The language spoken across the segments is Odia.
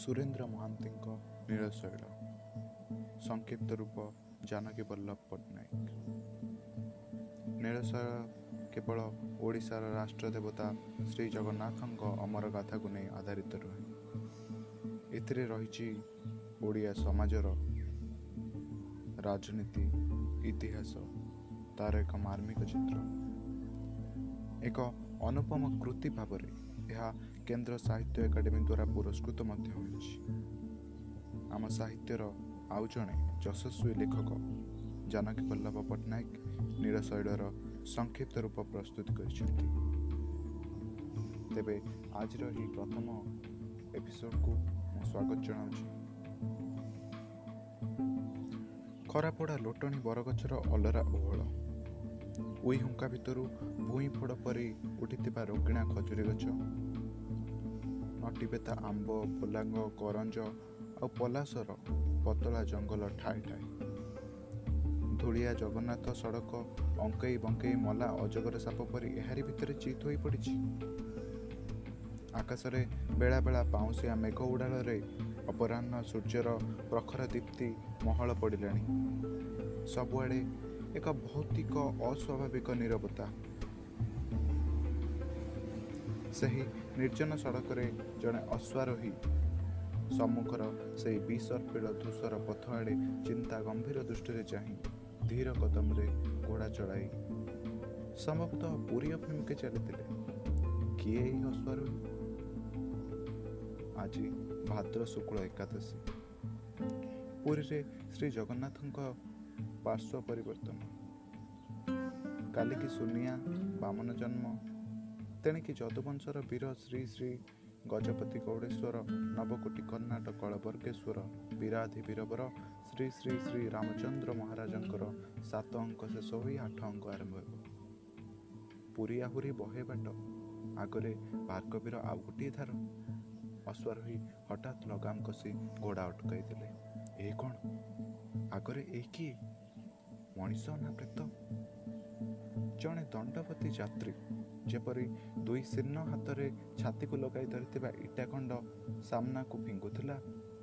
ସୁରେନ୍ଦ୍ର ମହାନ୍ତିଙ୍କ ନୀଳଶୈଳ ସଂକ୍ଷିପ୍ତ ରୂପ ଜାନକୀ ବଲ୍ଲଭ ପଟ୍ଟନାୟକ ନୀଳଶୈଳ କେବଳ ଓଡ଼ିଶାର ରାଷ୍ଟ୍ର ଦେବତା ଶ୍ରୀ ଜଗନ୍ନାଥଙ୍କ ଅମର ଗାଥାକୁ ନେଇ ଆଧାରିତ ରୁହେ ଏଥିରେ ରହିଛି ଓଡ଼ିଆ ସମାଜର ରାଜନୀତି ଇତିହାସ ତା'ର ଏକ ମାର୍ମିକ ଚିତ୍ର ଏକ ଅନୁପମ କୃତି ଭାବରେ ଏହା କେନ୍ଦ୍ର ସାହିତ୍ୟ ଏକାଡେମୀ ଦ୍ୱାରା ପୁରସ୍କୃତ ମଧ୍ୟ ହୋଇଛି। ଆମ ସାହିତ୍ୟର ଆଉ ଜଣେ ଯଶସ୍ୱୀ ଲେଖକ ଜାନକୀ ବଲ୍ଲଭ ପଟ୍ଟନାୟକ ନୀଳଶୈଳର ସଂକ୍ଷିପ୍ତ ରୂପ ପ୍ରସ୍ତୁତ କରିଛନ୍ତି। ତେବେ ଆଜିର ଏହି ପ୍ରଥମ ଏପିସୋଡ଼କୁ ମୁଁ ସ୍ୱାଗତ ଜଣାଉଛି। ଖରାପଡ଼ା ଲୋଟଣୀ ବରଗଛର ଅଲରା ଓହଳ ଉଇ ହୁଙ୍କା ଭିତରୁ ଭୂଇଁ ଫୋଡ଼ ପରି ଉଠିଥିବା ରୋଗିଣା ଖଜୁରୀ ଗଛ। ନଟିବେତା ଆମ୍ବ ପୋଲାଙ୍ଗ କରଞ୍ଜ ଆଉ ପଲାସର ପତଳା ଜଙ୍ଗଲ ଠାଏ ଠାଏ। ଧୂଳିଆ ଜଗନ୍ନାଥ ସଡ଼କ ଅଙ୍କେଇ ବଙ୍କେଇ ମଲା ଅଜଗର ସାପ ପରି ଏହାରି ଭିତରେ ଚିତ୍ ହୋଇ ପଡ଼ିଛି। ଆକାଶରେ ବେଳାବେଳା ପାଉଁଶିଆ ମେଘ ଉଡ଼ାଳରେ ଅପରାହ୍ନ ସୂର୍ଯ୍ୟର ପ୍ରଖର ଦୀପ୍ତି ମହଳ ପଡ଼ିଲାଣି। ସବୁଆଡ଼େ ଏକ ଭୌତିକ ଅସ୍ୱାଭାବିକ ନିରବତା। ସେହି ନିର୍ଜନ ସଡ଼କରେ ଜଣେ ଅଶ୍ୱାରୋହୀ ସମ୍ମୁଖର ସେହି ବିସର୍ପିଳ ଧୂସର ପଥ ଆଡ଼େ ଚିନ୍ତା ଗମ୍ଭୀର ଦୃଷ୍ଟିରେ ଚାହିଁ ଧୀର କଦମରେ ଘୋଡ଼ା ଚଳାଇ ସମ୍ଭବତଃ ପୁରୀ ଅଭିମୁଖେ ଚାଲିଥିଲେ। କିଏ ଏହି ଅଶ୍ୱାରୋହୀ? ଆଜି ଭାଦ୍ର ଶୁକ୍ଳ ଏକାଦଶୀ। ପୁରୀରେ ଶ୍ରୀ ଜଗନ୍ନାଥଙ୍କ ପାର୍ଶ୍ୱ ପରିବର୍ତ୍ତନ। କାଲିକି ସୁନିଆ ବାମନ ଜନ୍ମ। ତେଣିକି ଯଦୁବଂଶର ବୀର ଶ୍ରୀ ଶ୍ରୀ ଗଜପତି ଗୌଡ଼େଶ୍ୱର ନବକୋଟି କର୍ଣ୍ଣାଟ କଳବର୍ଗେଶ୍ୱର ବୀରାଧି ବୀରବର ଶ୍ରୀ ଶ୍ରୀ ଶ୍ରୀ ରାମଚନ୍ଦ୍ର ମହାରାଜଙ୍କର ସାତ ଅଙ୍କ ଶେଷ ହୋଇ ଆଠ ଅଙ୍କ ଆରମ୍ଭ ହେବ। ପୁରୀ ଆହୁରି ବହେ ବାଟ। ଆଗରେ ଭାର୍ଗବୀର ଆଉ ଗୋଟିଏ ଧାର। ଅଶ୍ୱାରୋହୀ ହଠାତ୍ ଲଗାମ କଷି ଘୋଡ଼ା ଅଟକାଇ ଦେଲେ ଏ କ'ଣ? ଆଗରେ ଏ କିଏ? ମଣିଷ ନା ପ୍ରେତ ଜଣେ ଦଣ୍ଡବତୀ ଯାତ୍ରୀ ଯେପରି ଦୁଇ ଶୀର୍ଣ୍ଣ ହାତରେ ଛାତିକୁ ଲଗାଇ ଧରିଥିବା ଇଟା ଖଣ୍ଡ ସାମ୍ନାକୁ ଫିଙ୍ଗୁଥିଲା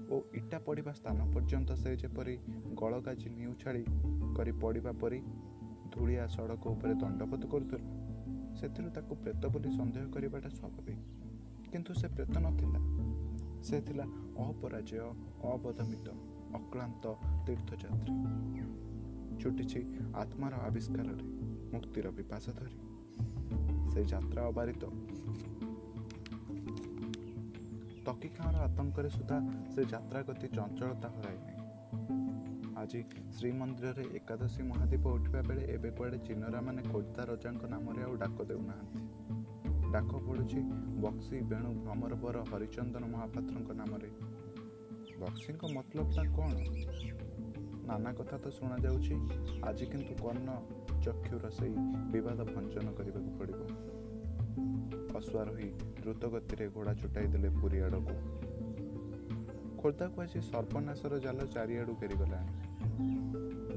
ଓ ଇଟା ପଡ଼ିବା ସ୍ଥାନ ପର୍ଯ୍ୟନ୍ତ ସେ ଯେପରି ଗଳଗା ଚିନି ଉଛାଳି କରି ପଡ଼ିବା ପରି ଧୂଳିଆ ସଡ଼କ ଉପରେ ଦଣ୍ଡବତ କରୁଥିଲା ସେଥିରୁ ତାକୁ ପ୍ରେତ ବୋଲି ସନ୍ଦେହ କରିବାଟା ସ୍ୱାଭାବିକ। କିନ୍ତୁ ସେ ପ୍ରେତ ନଥିଲା। ସେ ଥିଲା ଅପରାଜୟ ଅବଦମିତ ଅକ୍ଳାନ୍ତ ତୀର୍ଥଯାତ୍ରୀ। ଛୁଟିଛି ଆତ୍ମାର ଆବିଷ୍କାରରେ ମୁକ୍ତିର ବିପାସ ଧରି। ସେ ଯାତ୍ରା ଅବାରିତ। ତକିଖାଁର ଆତଙ୍କରେ ସୁଦ୍ଧା ସେ ଯାତ୍ରା ଗତି ଚଞ୍ଚଳତା ହରାଇ ନାହିଁ। ଆଜି ଶ୍ରୀମନ୍ଦିରରେ ଏକାଦଶୀ ମହାଦୀପ ଉଠିବା ବେଳେ ଏବେ କୁଆଡ଼େ ଚିନରାମାନେ ଖୋର୍ଦ୍ଧା ରଜାଙ୍କ ନାମରେ ଆଉ ଡାକ ଦେଉନାହାନ୍ତି। ଡାକ ପଡ଼ୁଛି ବକ୍ସି ବେଣୁ ଭ୍ରମରବର ହରିଚନ୍ଦନ ମହାପାତ୍ରଙ୍କ ନାମରେ। ବକ୍ସିଙ୍କ ମତଲବଟା କ'ଣ? ନାନା କଥା ତ ଶୁଣାଯାଉଛି ଆଜି କିନ୍ତୁ କର୍ଣ୍ଣ ଚକ୍ଷୁର ସେଇ ବିବାଦ ଭଞ୍ଜନ କରିବାକୁ ପଡ଼ିବ। ଅଶ୍ୱାରୋହୀ ଦ୍ରୁତଗତିରେ ଘୋଡ଼ା ଛୁଟାଇ ଦେଲେ ପୁରୀ ଆଡ଼କୁ। ଖୋର୍ଦ୍ଧାକୁ ଆସି ସର୍ବନାଶର ଜାଲ ଚାରିଆଡ଼ୁ ଘେରିଗଲାଣି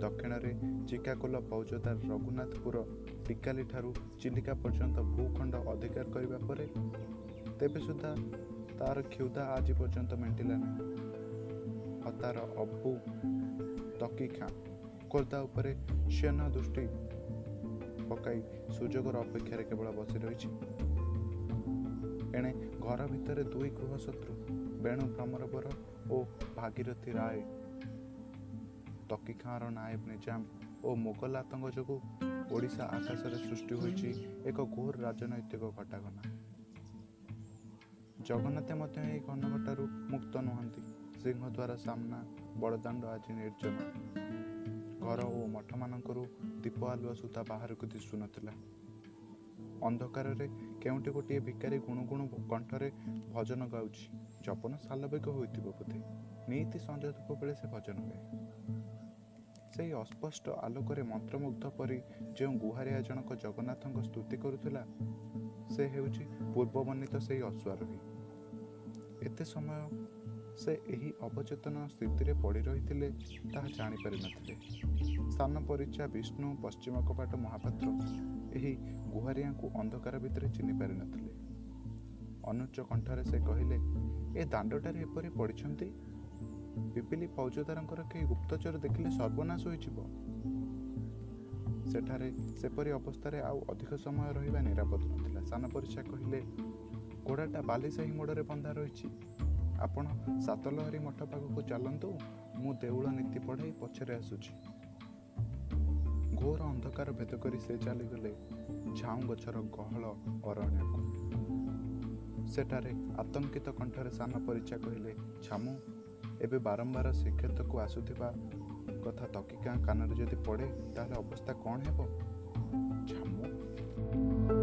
ଦକ୍ଷିଣରେ ଚିକାକୋଲ ଫୌଜଦାର ରଘୁନାଥପୁର ଟିକାଲି ଠାରୁ ଚିଲିକା ପର୍ଯ୍ୟନ୍ତ ଭୂଖଣ୍ଡ ଅଧିକାର କରିବା ପରେ ତେବେ ସୁଦ୍ଧା ତାର କ୍ଷୁଧା ଆଜି ପର୍ଯ୍ୟନ୍ତ ମେଣ୍ଟିଲା ନାହିଁ। ହତାର ଅବୁ ତକିଖାଁ ଖୋର୍ଦ୍ଧା ଉପରେ ସେନ ଦୃଷ୍ଟି ପକାଇ ସୁଯୋଗର ଅପେକ୍ଷାରେ କେବଳ ବସି ରହିଛି। ଏଣେ ଘର ଭିତରେ ଦୁଇ ଗୃହ ଶତ୍ରୁ ବେଣୁ ଭ୍ରମରବର ଓ ଭାଗୀରଥୀ ରାୟ। ତକିଖାଁର ନାଏବ ନିଜାମ ଓ ମୋଗଲ ଆତଙ୍କ ଯୋଗୁଁ ଓଡ଼ିଶା ଆକାଶରେ ସୃଷ୍ଟି ହୋଇଛି ଏକ ଘୋର ରାଜନୈତିକ ଘଟାଘନା ଜଗନ୍ନାଥ ମଧ୍ୟ ଏହି ଘନଘଟାରୁ ମୁକ୍ତ ନୁହନ୍ତି। ସିଂହଦ୍ୱାର ସାମ୍ନା ବଡ଼ଦାଣ୍ଡ ଆଜି ନିର୍ଜନ। ଘର ଓ ମଠମାନଙ୍କରୁ ଦୀପ ଆଲୁଅ ସୁତା ବାହାରକୁ ଦିଶୁନଥିଲା ଅନ୍ଧକାରରେ କେଉଁଠି ଗୋଟିଏ ଭିକାରୀ ଗୁଣୁ ଗୁଣୁ କଣ୍ଠରେ ଭଜନ ଗାଉଛି ଜପନ ସାଲବେଗ ହୋଇଥିବ ବୋଧେ? ନିଇତି ସଞ୍ଜ ଧୂପ ବେଳେ ସେ ଭଜନ ଗାଏ ସେହି ଅସ୍ପଷ୍ଟ ଆଲୋକରେ ମନ୍ତ୍ରମୁଗ୍ଧ ପରି ଯେଉଁ ଗୁହାରିଆ ଜଣକ ଜଗନ୍ନାଥଙ୍କ ସ୍ତୁତି କରୁଥିଲା ସେ ହେଉଛି ପୂର୍ବବର୍ଣ୍ଣିତ ସେହି ଅଶ୍ୱାରୋହୀ। ଏତେ ସମୟ ସେ ଏହି ଅବଚେତନ ସ୍ଥିତିରେ ପଡ଼ି ରହିଥିଲେ ତାହା ଜାଣିପାରିନଥିଲେ। ସ୍ଥାନ ପରିଚା ବିଷ୍ଣୁ ପଶ୍ଚିମ କବାଟ ମହାପାତ୍ର ଏହି ଗୁହାରିଆଙ୍କୁ ଅନ୍ଧକାର ଭିତରେ ଚିହ୍ନି ପାରିନଥିଲେ। ଅନୁଚ୍ଚ କଣ୍ଠରେ ସେ କହିଲେ ଏ ଦାଣ୍ଡଟାରେ ଏପରି ପଡ଼ିଛନ୍ତି? ପିପିଲି ଫୌଜଦାରଙ୍କର କେହି ଗୁପ୍ତଚର ଦେଖିଲେ ସର୍ବନାଶ ହୋଇଯିବ। ସେଠାରେ ସେପରି ଅବସ୍ଥାରେ ଆଉ ଅଧିକ ସମୟ ରହିବା ନିରାପଦ ନଥିଲା। ସାନ ପରିଚା କହିଲେ ଘୋଡ଼ାଟା ବାଲିସାହି ମୋଡ଼ରେ ବନ୍ଧା ରହିଛି। ଆପଣ ସାତଲହରୀ ମଠ ପାଖକୁ ଚାଲନ୍ତୁ ମୁଁ ଦେଉଳ ନୀତି ପଢ଼ାଇ ପଛରେ ଆସୁଛି। ଘୋର ଅନ୍ଧକାର ଭେଦ କରି ସେ ଚାଲିଗଲେ ଝାଉଁ ଗଛର ଗହଳ ଅରଣ୍ୟକୁ। ସେଠାରେ ଆତଙ୍କିତ କଣ୍ଠରେ ସାନ ପରିଚା କହିଲେ ଛାମୁ ଏବେ ବାରମ୍ବାର ଶ୍ରୀକ୍ଷେତ୍ରକୁ ଆସୁଥିବା କଥା ତକିକା କାନରେ ଯଦି ପଡ଼େ ତାହେଲେ ଅବସ୍ଥା କ'ଣ ହେବ? ଛାମୁ?